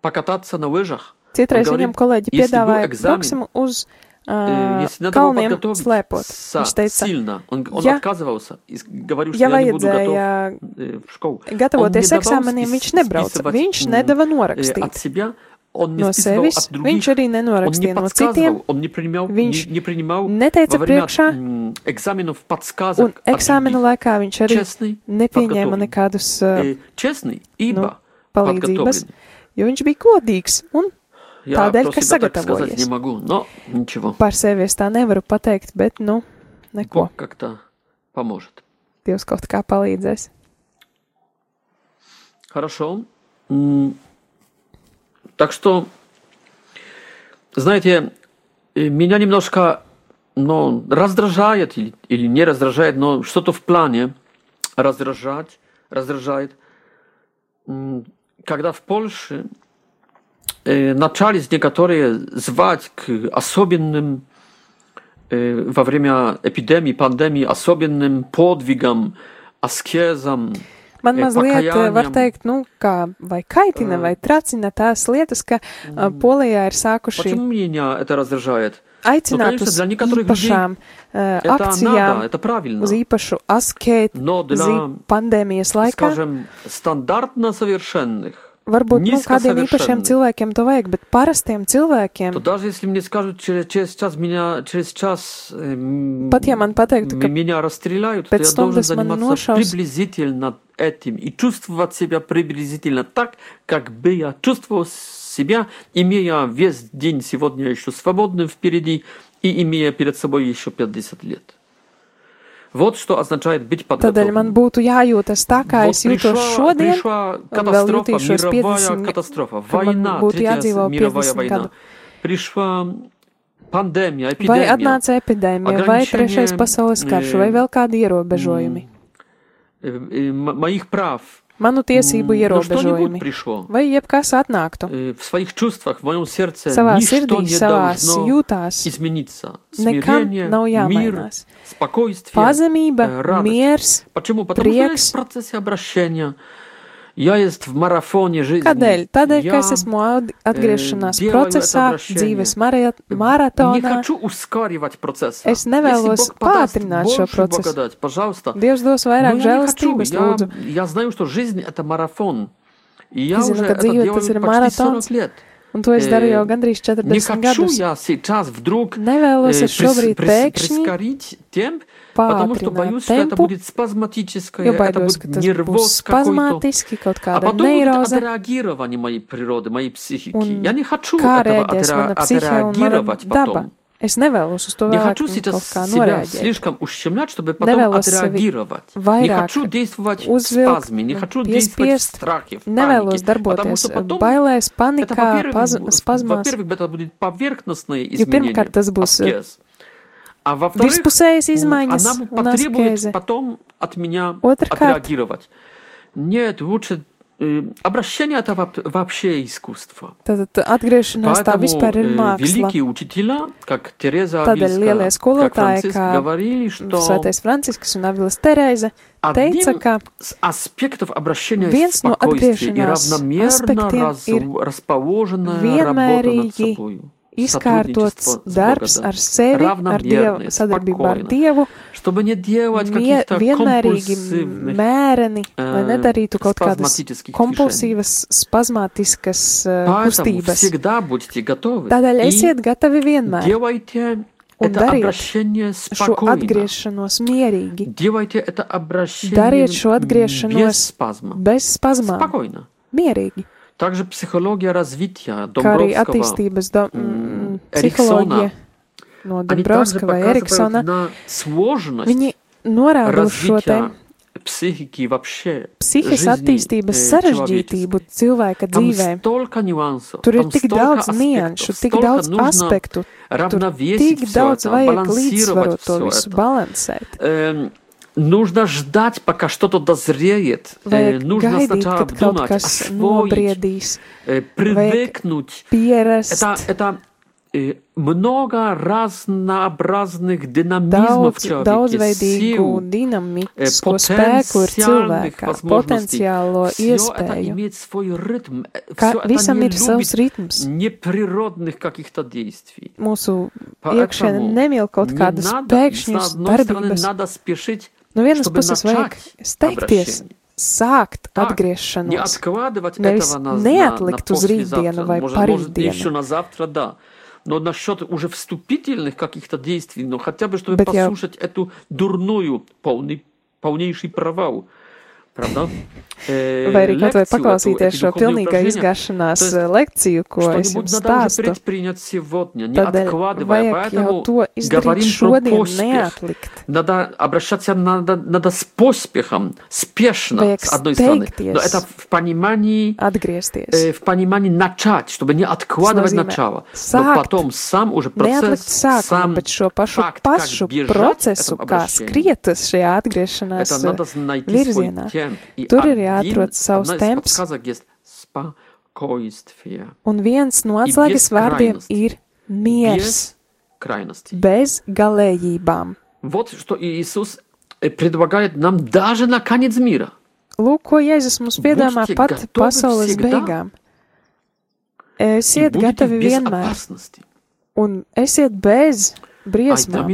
Speaker 2: покататься на лыжах.
Speaker 1: Citreiz
Speaker 2: Un
Speaker 1: viņam
Speaker 2: говорит,
Speaker 1: kolēģi
Speaker 2: если был
Speaker 1: piedāvāja,
Speaker 2: экзамен,
Speaker 1: brauksim uz
Speaker 2: Э,
Speaker 1: uh,
Speaker 2: Если надо было
Speaker 1: kalniem
Speaker 2: подготовиться
Speaker 1: slēpot. Viņš teica,
Speaker 2: сильно, он, он
Speaker 1: ja-
Speaker 2: отказывался и с- говорил, что
Speaker 1: ja
Speaker 2: я не буду готов
Speaker 1: vajadzēja
Speaker 2: э, в школу.
Speaker 1: gatavoties
Speaker 2: Он не давал
Speaker 1: eksāmeniem,
Speaker 2: спис-
Speaker 1: viņš nebrauca.
Speaker 2: списывать,
Speaker 1: Viņš
Speaker 2: м,
Speaker 1: nedeva
Speaker 2: э,
Speaker 1: norakstīt
Speaker 2: от себя, он не
Speaker 1: no
Speaker 2: списывал
Speaker 1: sevis,
Speaker 2: от других,
Speaker 1: viņš arī
Speaker 2: он не
Speaker 1: nenorakstīja no citiem,
Speaker 2: подсказывал, он не принимал,
Speaker 1: Viņš
Speaker 2: не, не принимал
Speaker 1: neteica
Speaker 2: во время
Speaker 1: priekšā,
Speaker 2: м, экзаменов
Speaker 1: un
Speaker 2: подсказок от
Speaker 1: eksāmena
Speaker 2: других.
Speaker 1: laikā viņš arī
Speaker 2: Честный,
Speaker 1: nepieņēma
Speaker 2: подготовленный.
Speaker 1: nekādus, uh,
Speaker 2: Э, честный, ибо
Speaker 1: palīdzības,
Speaker 2: подготовленный.
Speaker 1: jo viņš bija godīgs un
Speaker 2: Я
Speaker 1: Tādēļ, ka sagatavojies.
Speaker 2: не могу, но ничего.
Speaker 1: par sevi es tā nevaru pateikt, bet, nu, neko.
Speaker 2: Бог как-то поможет.
Speaker 1: Dievs kaut kā palīdzēs.
Speaker 2: Хорошо. Так что, знаете, э, меня немножко ну, раздражает или, или не раздражает, но что-то в плане раздражать, раздражает, когда в Польше начались некоторые звать к особенным э, во время эпидемии, пандемии, особенным подвигам, аскезам,
Speaker 1: Man
Speaker 2: E,
Speaker 1: mazliet, eh, var
Speaker 2: pakājāņam.
Speaker 1: teikt, nu, kā vai kaitina,
Speaker 2: Ā.
Speaker 1: vai tracina tās lietas, ka uh, Polijā ir sākuši
Speaker 2: Почему меня это раздражает?
Speaker 1: aicināt
Speaker 2: конечно,
Speaker 1: uz
Speaker 2: для некоторых
Speaker 1: īpašām uh,
Speaker 2: Это
Speaker 1: akcijām,
Speaker 2: надо, это правильно.
Speaker 1: uz īpašu askētu
Speaker 2: Но для,
Speaker 1: pandēmijas laikā.
Speaker 2: скажем, стандартно совершенных,
Speaker 1: Varbūt nu, kādiem īpašiem cilvēkiem to vajag, bet parastiem cilvēkiem,
Speaker 2: то даже если мне скажут через, через час меня через час
Speaker 1: pat ja man pateiktu, ka
Speaker 2: меня расстреляют, то я должен заниматься
Speaker 1: nošaus-
Speaker 2: приблизительно этим и чувствовать себя приблизительно так, как бы я чувствовал себя, имея весь день сегодня еще свободным впереди и имея перед собой еще 50 лет. Вот что означает быть
Speaker 1: tādēļ man
Speaker 2: подготовленным.
Speaker 1: būtu jājūtas tā, kā
Speaker 2: Вот
Speaker 1: es jūtos
Speaker 2: пришла,
Speaker 1: šodien,
Speaker 2: пришла
Speaker 1: vēl
Speaker 2: катастрофа,
Speaker 1: jutīšos
Speaker 2: мировая
Speaker 1: 50
Speaker 2: катастрофа,
Speaker 1: ka man
Speaker 2: война,
Speaker 1: būtu
Speaker 2: третья
Speaker 1: jādzīvo
Speaker 2: мировая
Speaker 1: 50
Speaker 2: война.
Speaker 1: gadu.
Speaker 2: Пришла пандемия,
Speaker 1: vai
Speaker 2: эпидемия.
Speaker 1: atnāca epidēmija, vai
Speaker 2: Ограничение,
Speaker 1: trešais pasaules karš,
Speaker 2: э,
Speaker 1: vai vēl kādi ierobežojumi,
Speaker 2: э, э, м- моих прав.
Speaker 1: manu tiesību ierobežojumi, vai jebkas atnāktu. Savā sirdī, savās jūtās. nekam nav jāmainās. Pazemība, miers, prieks.
Speaker 2: есть в процессе обращения. Я есть в марафоне жизни.
Speaker 1: Kādēļ? Tādēļ, ka
Speaker 2: Я
Speaker 1: es esmu aud- atgriešanās
Speaker 2: делаю
Speaker 1: procesā,
Speaker 2: это обращение.
Speaker 1: dzīves mara-
Speaker 2: не
Speaker 1: maratonā.
Speaker 2: хочу ускоривать процесс.
Speaker 1: Es nevēlos pātrināt šo procesu.
Speaker 2: Благодать, пожалуйста.
Speaker 1: Dievs dos
Speaker 2: Но
Speaker 1: vairāk
Speaker 2: я не хочу.
Speaker 1: žēlastības,
Speaker 2: Я,
Speaker 1: lūdzu.
Speaker 2: я знаю, что жизнь это марафон. И я
Speaker 1: Es zinu,
Speaker 2: уже
Speaker 1: ka
Speaker 2: это
Speaker 1: dzīve
Speaker 2: делаю
Speaker 1: tas ir
Speaker 2: почти
Speaker 1: maratons.
Speaker 2: 40 лет.
Speaker 1: Un to es daru
Speaker 2: Э,
Speaker 1: jau gandrīz
Speaker 2: Не
Speaker 1: 40
Speaker 2: хочу
Speaker 1: gadus.
Speaker 2: я сейчас вдруг
Speaker 1: Nevēlos
Speaker 2: э,
Speaker 1: es šobrīd
Speaker 2: прис- прис-
Speaker 1: pēkšņi
Speaker 2: прискорить темп, потому что
Speaker 1: pātrināt
Speaker 2: боюсь, что это
Speaker 1: tempu,
Speaker 2: будет спазматическое,
Speaker 1: jo
Speaker 2: это
Speaker 1: baidos, ka
Speaker 2: будет
Speaker 1: tas būs
Speaker 2: нервоз какой-то.
Speaker 1: spazmātiski, kaut
Speaker 2: А
Speaker 1: kāda
Speaker 2: потом будет
Speaker 1: neiroze.
Speaker 2: отреагирование моей природы, моей психики.
Speaker 1: Un
Speaker 2: Я не хочу
Speaker 1: Kā
Speaker 2: этого
Speaker 1: rēģēs
Speaker 2: отре-
Speaker 1: mana psihe un mana
Speaker 2: отреагировать
Speaker 1: daba?
Speaker 2: потом.
Speaker 1: Es nevēlos uz to
Speaker 2: Не
Speaker 1: vēlāk
Speaker 2: хочу
Speaker 1: kaut
Speaker 2: сейчас
Speaker 1: kā
Speaker 2: себя
Speaker 1: norēģēt.
Speaker 2: слишком ущемлять, чтобы потом
Speaker 1: Nevēlos sevi
Speaker 2: отреагировать. Не
Speaker 1: vairāk
Speaker 2: хочу действовать в
Speaker 1: uzvilkt
Speaker 2: спазме, не
Speaker 1: un
Speaker 2: хочу действовать в
Speaker 1: piespiest.
Speaker 2: страхе, в
Speaker 1: Nevēlos
Speaker 2: панике. Потому
Speaker 1: darboties
Speaker 2: что потом
Speaker 1: bailēs,
Speaker 2: это,
Speaker 1: panikā,
Speaker 2: во-первых,
Speaker 1: paz,
Speaker 2: бу-
Speaker 1: spazmās.
Speaker 2: во-первых, это будет поверхностное
Speaker 1: Jo
Speaker 2: изменение.
Speaker 1: pirmkārt tas būs uh,
Speaker 2: аскез. А во-вторых,
Speaker 1: virspusējas
Speaker 2: м,
Speaker 1: izmaiņas
Speaker 2: она
Speaker 1: un
Speaker 2: потребует
Speaker 1: askeze.
Speaker 2: потом от меня
Speaker 1: Otrkārt.
Speaker 2: отреагировать. Нет, лучше э, обращение это воп- вообще искусство.
Speaker 1: Tad atgriešanās tā
Speaker 2: Поэтому
Speaker 1: vispār ir
Speaker 2: э,
Speaker 1: māksla.
Speaker 2: великие учителя, как Тереза
Speaker 1: Tādēļ lielie
Speaker 2: Авильская, как
Speaker 1: skolotāji,
Speaker 2: Франциск,
Speaker 1: kā
Speaker 2: говорили, что
Speaker 1: Svētais Francisks un Avilas Terēze
Speaker 2: одним
Speaker 1: teica, ka
Speaker 2: с аспектов обращения
Speaker 1: Viens no
Speaker 2: спокойствия и
Speaker 1: atgriešanās
Speaker 2: равномерно
Speaker 1: aspektiem
Speaker 2: раз-
Speaker 1: ir
Speaker 2: расположенная работа над
Speaker 1: vienmērīgi
Speaker 2: собой.
Speaker 1: izkārtots
Speaker 2: Сотрудничество с
Speaker 1: darbs
Speaker 2: Богом.
Speaker 1: ar sevi, ar Dievu,
Speaker 2: Равномерный,
Speaker 1: sadarbībā ar
Speaker 2: спокойно.
Speaker 1: Dievu,
Speaker 2: Чтобы не делать
Speaker 1: mie,
Speaker 2: каких-то
Speaker 1: vienmērīgi
Speaker 2: компульсивных
Speaker 1: mēreni, lai
Speaker 2: э,
Speaker 1: nedarītu kaut kādas
Speaker 2: спазматических движений.
Speaker 1: kompulsīvas, spazmātiskas uh,
Speaker 2: Поэтому
Speaker 1: kustības.
Speaker 2: всегда будьте готовы.
Speaker 1: Tādēļ
Speaker 2: и
Speaker 1: esiet gatavi vienmēr
Speaker 2: делайте
Speaker 1: Un
Speaker 2: это
Speaker 1: dariet
Speaker 2: обращение
Speaker 1: šo
Speaker 2: спокойно.
Speaker 1: atgriešanos mierīgi,
Speaker 2: Делайте это обращение
Speaker 1: Dariet šo atgriešanos
Speaker 2: без спазма.
Speaker 1: bez spazmām,
Speaker 2: Спокойно.
Speaker 1: mierīgi.
Speaker 2: Также психология развития
Speaker 1: Kā arī
Speaker 2: Домбровского.
Speaker 1: attīstības do,
Speaker 2: м,
Speaker 1: mm, psiholoģija no
Speaker 2: Они также
Speaker 1: Dombrovska vai
Speaker 2: показывают
Speaker 1: Eriksona.
Speaker 2: на сложность
Speaker 1: Viņi norāda uz šo te
Speaker 2: развития психики и вообще
Speaker 1: psihikas
Speaker 2: жизни,
Speaker 1: attīstības
Speaker 2: э,
Speaker 1: sarežģītību
Speaker 2: человеческой.
Speaker 1: cilvēka
Speaker 2: Там
Speaker 1: dzīvē.
Speaker 2: столько нюансов,
Speaker 1: Tur ir
Speaker 2: там
Speaker 1: tik
Speaker 2: столько
Speaker 1: daudz
Speaker 2: аспектов,
Speaker 1: nianšu, tik
Speaker 2: столько
Speaker 1: daudz
Speaker 2: нужно
Speaker 1: aspektu, tur
Speaker 2: равновесить
Speaker 1: tik
Speaker 2: всё
Speaker 1: daudz
Speaker 2: это,
Speaker 1: vajag
Speaker 2: балансировать
Speaker 1: līdzsvarot to
Speaker 2: всё
Speaker 1: visu,
Speaker 2: это.
Speaker 1: balansēt.
Speaker 2: Эм, нужно ждать, пока что-то дозреет. Э,
Speaker 1: Vajag
Speaker 2: нужно
Speaker 1: gaidīt,
Speaker 2: сначала
Speaker 1: kad kaut
Speaker 2: обдумать,
Speaker 1: kas
Speaker 2: освоить,
Speaker 1: nobriedīs,
Speaker 2: э, привыкнуть.
Speaker 1: pierast.
Speaker 2: Это, это э, много разнообразных динамизмов в
Speaker 1: Daudz,
Speaker 2: человеке,
Speaker 1: daudzveidīgu
Speaker 2: сил,
Speaker 1: dinamisko
Speaker 2: э,
Speaker 1: spēku ir
Speaker 2: потенциальных
Speaker 1: cilvēkā,
Speaker 2: возможностей.
Speaker 1: potenciālo
Speaker 2: Всё это
Speaker 1: iespēju.
Speaker 2: имеет свой ритм. э,
Speaker 1: Ka
Speaker 2: всё это
Speaker 1: visam
Speaker 2: не
Speaker 1: ir savs
Speaker 2: любит
Speaker 1: ritms.
Speaker 2: неприродных каких-то действий.
Speaker 1: Mūsu
Speaker 2: Поэтому
Speaker 1: iekšēne nemīl kaut
Speaker 2: не
Speaker 1: kādas
Speaker 2: надо,
Speaker 1: pēkšņas
Speaker 2: с одной стороны,
Speaker 1: darbības.
Speaker 2: надо спешить,
Speaker 1: No vienas
Speaker 2: чтобы
Speaker 1: puses vajag
Speaker 2: начать
Speaker 1: steigties,
Speaker 2: обращение.
Speaker 1: sākt
Speaker 2: Так, Не
Speaker 1: atgriešanos,
Speaker 2: откладывать
Speaker 1: Nevis
Speaker 2: этого на, на, на
Speaker 1: neatlikt uz
Speaker 2: послезавтра.
Speaker 1: rītdienu vai
Speaker 2: может, может,
Speaker 1: parītdienu.
Speaker 2: Но насчет уже вступительных каких-то действий, ну хотя бы, чтобы
Speaker 1: jau-
Speaker 2: послушать эту дурную, полный, полнейший провал. Правда? Э,
Speaker 1: vai arī kaut vai
Speaker 2: лекцию эту,
Speaker 1: paklausīties
Speaker 2: эти
Speaker 1: šo
Speaker 2: духовные
Speaker 1: pilnīgā
Speaker 2: упражнения,
Speaker 1: izgāšanās
Speaker 2: То есть
Speaker 1: eh, lekciju, ko es
Speaker 2: Что-нибудь
Speaker 1: jums
Speaker 2: надо уже
Speaker 1: stāstu.
Speaker 2: предпринять сегодня, не
Speaker 1: Tādēļ
Speaker 2: откладывая.
Speaker 1: vajag jau
Speaker 2: Поэтому
Speaker 1: to izdarīt
Speaker 2: говорим про
Speaker 1: šodien,
Speaker 2: поспех.
Speaker 1: neatlikt.
Speaker 2: Надо обращаться надо, надо с поспехом, спешно,
Speaker 1: Vajag
Speaker 2: с одной стороны.
Speaker 1: steigties.
Speaker 2: Но это в понимании,
Speaker 1: Atgriezties.
Speaker 2: э, в понимании начать, чтобы не откладывать
Speaker 1: nozīmē
Speaker 2: начало.
Speaker 1: sākt,
Speaker 2: Но потом сам уже
Speaker 1: Neatlikt
Speaker 2: процесс,
Speaker 1: sākumu,
Speaker 2: сам
Speaker 1: bet šo pašu,
Speaker 2: факт, как
Speaker 1: pašu
Speaker 2: бежать
Speaker 1: procesu,
Speaker 2: этому
Speaker 1: kā
Speaker 2: обращению.
Speaker 1: skriet uz šajā atgriešanās
Speaker 2: это надо найти
Speaker 1: virzienā.
Speaker 2: свой темп. И
Speaker 1: Tur ir
Speaker 2: один-
Speaker 1: jāatrod savs
Speaker 2: одна из
Speaker 1: temps.
Speaker 2: подсказок есть спокойствие.
Speaker 1: Un viens no
Speaker 2: I
Speaker 1: atslēgas
Speaker 2: bez
Speaker 1: vārdiem
Speaker 2: krainosti.
Speaker 1: ir miers,
Speaker 2: Без крайностей.
Speaker 1: bez galējībām.
Speaker 2: Вот что Иисус э, предлагает нам даже на конец мира.
Speaker 1: Lūk, ko Jēzus mums piedāvā
Speaker 2: Būtiet
Speaker 1: pat
Speaker 2: gatavi
Speaker 1: pasaules
Speaker 2: всегда.
Speaker 1: beigām.
Speaker 2: И
Speaker 1: Esiet
Speaker 2: будете
Speaker 1: gatavi
Speaker 2: в
Speaker 1: vienmēr,
Speaker 2: безопасности.
Speaker 1: un esiet bez
Speaker 2: А для
Speaker 1: briesmām.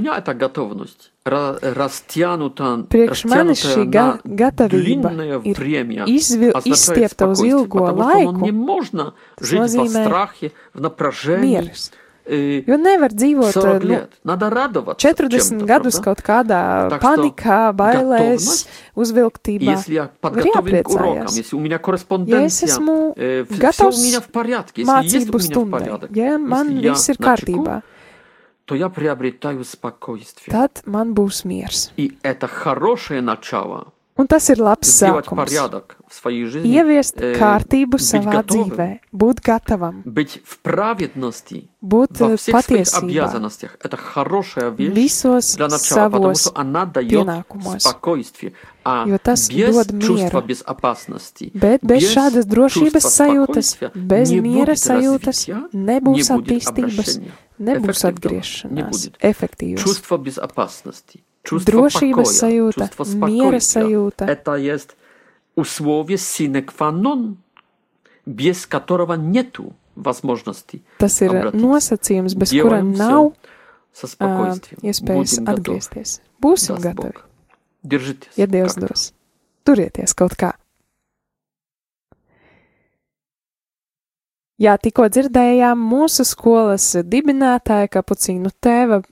Speaker 2: меня эта готовность ра- растянута,
Speaker 1: Priekš manis šī ga
Speaker 2: растянутая на
Speaker 1: gatavība
Speaker 2: длинное
Speaker 1: ir
Speaker 2: время
Speaker 1: izvi-
Speaker 2: означает
Speaker 1: izstiepta uz
Speaker 2: спокойствие,
Speaker 1: ilgo
Speaker 2: потому что ну, не
Speaker 1: laiku.
Speaker 2: можно
Speaker 1: Tas
Speaker 2: жить во
Speaker 1: nozīmē
Speaker 2: страхе, в напряжении.
Speaker 1: Miers.
Speaker 2: э,
Speaker 1: Jo nevar dzīvot
Speaker 2: 40
Speaker 1: nu,
Speaker 2: лет. Надо радоваться
Speaker 1: 40
Speaker 2: чем-то,
Speaker 1: gadus
Speaker 2: правда?
Speaker 1: kaut kādā
Speaker 2: Так что
Speaker 1: panikā, bailēs,
Speaker 2: готовность,
Speaker 1: uzvilktībā.
Speaker 2: Если я подготовлен к урокам,
Speaker 1: jāpriecājas.
Speaker 2: если у меня
Speaker 1: Ja es
Speaker 2: корреспонденция,
Speaker 1: esmu
Speaker 2: э, все у
Speaker 1: gatavs
Speaker 2: меня в порядке, если есть
Speaker 1: mācību
Speaker 2: у меня в
Speaker 1: stundai,
Speaker 2: порядок,
Speaker 1: ja man
Speaker 2: если я
Speaker 1: viss ir
Speaker 2: на чеку,
Speaker 1: kārtībā,
Speaker 2: То я приобретаю спокойствие.
Speaker 1: tad man būs miers.
Speaker 2: И это хорошее начало.
Speaker 1: Un tas ir labs sākums. Ieviest kārtību savā dzīvē, būt gatavam, būt eh, patiesībā. visos savos pienākumos, jo tas dod mieru. Bet bez šādas drošības sajūtas, bez miera sajūtas nebūs attīstības, nebūs atgriešanās, efektīvas.
Speaker 2: Чувство безопасности, чувство
Speaker 1: Drošības
Speaker 2: покоя,
Speaker 1: sajūta,
Speaker 2: чувство
Speaker 1: miera
Speaker 2: спокойствия.
Speaker 1: sajūta.
Speaker 2: Это есть условие sine qua non, без которого нету возможности
Speaker 1: Tas ir
Speaker 2: обратиться.
Speaker 1: nosacījums, bez kura
Speaker 2: Делаем
Speaker 1: nav
Speaker 2: со
Speaker 1: ā,
Speaker 2: спокойствием.
Speaker 1: iespējas
Speaker 2: Будем готовы.
Speaker 1: atgriezties. Būsim
Speaker 2: Даст
Speaker 1: gatavi,
Speaker 2: Бог. Держитесь.
Speaker 1: ja Dievs
Speaker 2: как-то.
Speaker 1: dos. Turieties kaut kā. Jā, tikko dzirdējām mūsu skolas dibinātāja kapucīnu tēva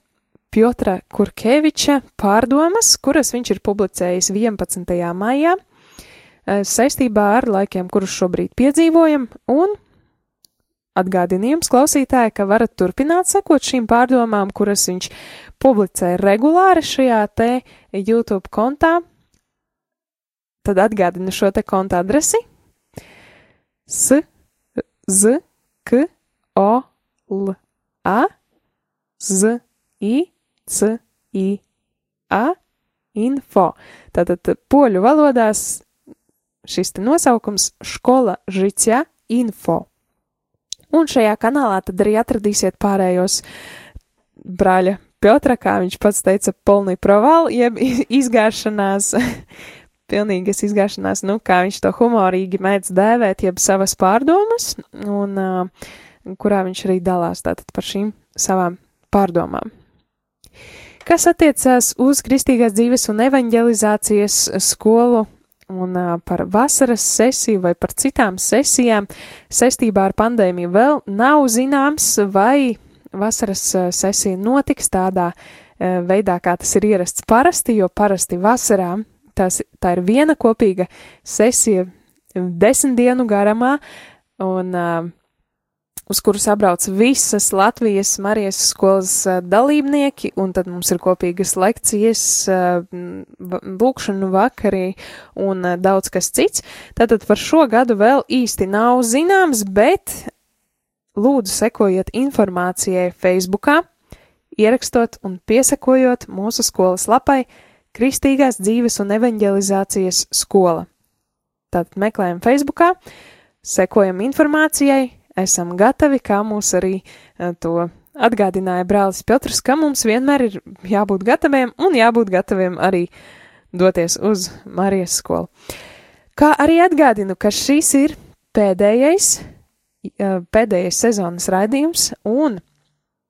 Speaker 1: Piotra Kurkeviča pārdomas, kuras viņš ir publicējis 11. maijā eh, saistībā ar laikiem, kurus šobrīd piedzīvojam, un atgādinījums klausītāji, ka varat turpināt sekot šīm pārdomām, kuras viņš publicē regulāri šajā te YouTube kontā. Tad atgādinu šo te konta adresi. S, Z, K, O, L, A, Z, I, C, I, A, info. Tātad poļu valodās šis nosaukums Škola Žicia info. Un šajā kanālā tad arī atradīsiet pārējos brāļa Piotra, kā viņš pats teica, polnī provāli, jeb izgāšanās, pilnīgas izgāšanās, nu, kā viņš to humorīgi mēdz dēvēt, jeb savas pārdomas. Un uh, kurā viņš arī dalās tātad par šīm savām pārdomām. Kas attiecās uz kristīgās dzīves un evanģelizācijas skolu un par vasaras sesiju vai par citām sesijām saistībā ar pandēmiju. Vēl nav zināms, vai vasaras sesija notiks tādā veidā, kā tas ir ierasts parasti, jo parasti vasarā tas, tā ir viena kopīga sesija desmit dienu garumā, un uh, uz kuru sabrauc visas Latvijas Marijas skolas uh, dalībnieki, un tad mums ir kopīgas lekcijas, uh, lūkšanu vakarī un uh, daudz kas cits. Tātad par šo gadu vēl īsti nav zināms, bet lūdzu sekojiet informācijai Facebookā, ierakstot un piesakojot mūsu skolas lapai Kristīgās dzīves un evanģelizācijas skola. Tātad meklējam Facebookā, sekojam informācijai, esam gatavi, kā mūs arī uh, to atgādināja brālis Piotrs, ka mums vienmēr ir jābūt gataviem un jābūt gataviem arī doties uz Marijas skolu. Kā arī atgādinu, ka šis ir pēdējais, uh, pēdējais sezonas raidījums un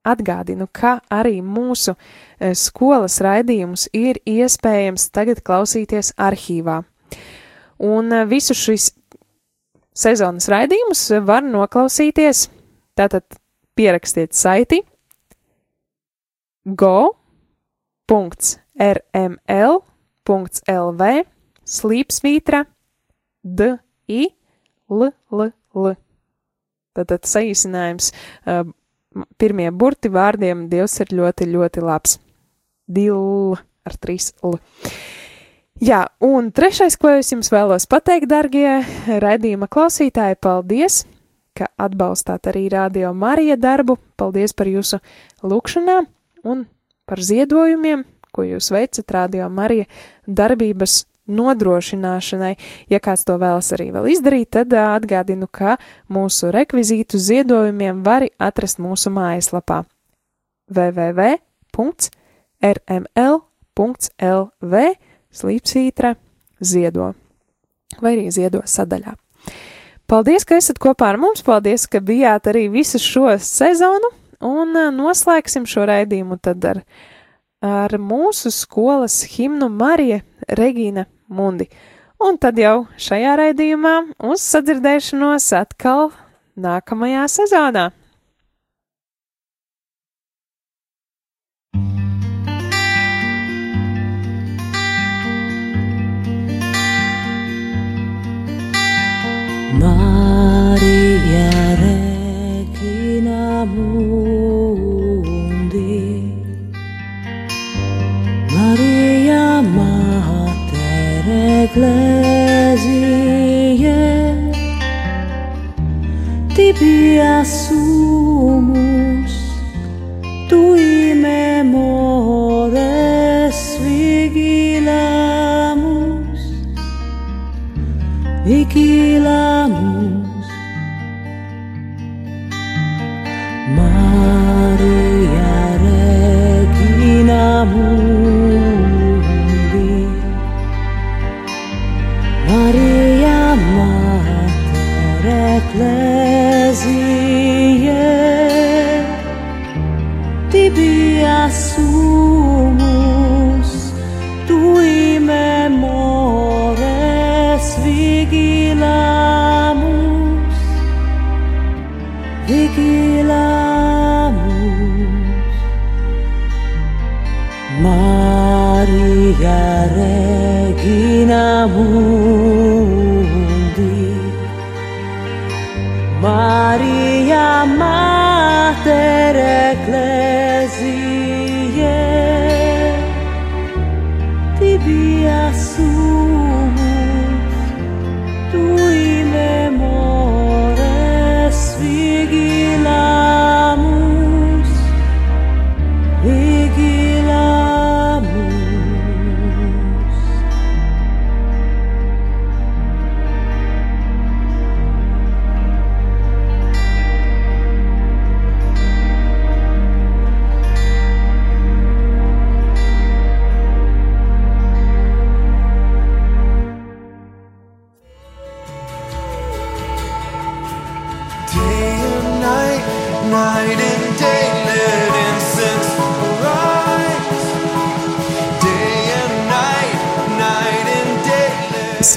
Speaker 1: atgādinu, ka arī mūsu uh, skolas raidījumus ir iespējams tagad klausīties arhīvā. Un visu šis sezonas raidījumus var noklausīties. Tātad pierakstiet saiti go.rml.lv slīpsvītra d i l l l. Tātad saīsinājums pirmie burti vārdiem Dievs ir ļoti, ļoti labs. Dil ar trīs l. Jā, un trešais, ko es jums vēlos pateikt, darbie raidījuma klausītāji, paldies, ka atbalstāt arī Radio Marija darbu. Paldies par jūsu lūgšanām un par ziedojumiem, ko jūs veicat Radio Marija darbības nodrošināšanai. Ja kāds to vēlas arī vēl izdarīt, tad atgādinu, ka mūsu rekvizītu ziedojumiem var atrast mūsu mājaslapā www.rml.lv slīpsītra ziedo vai arī ziedo sadaļā. Paldies, ka esat kopā ar mums, paldies, ka bijāt arī visu šo sezonu, un noslēgsim šo raidījumu tad ar, ar mūsu skolas himnu Marija Regīna Mundi. Un tad jau šajā raidījumā uz sadzirdēšanos atkal nākamajā sezonā.
Speaker 3: ya somos tu y memores vigilamos y que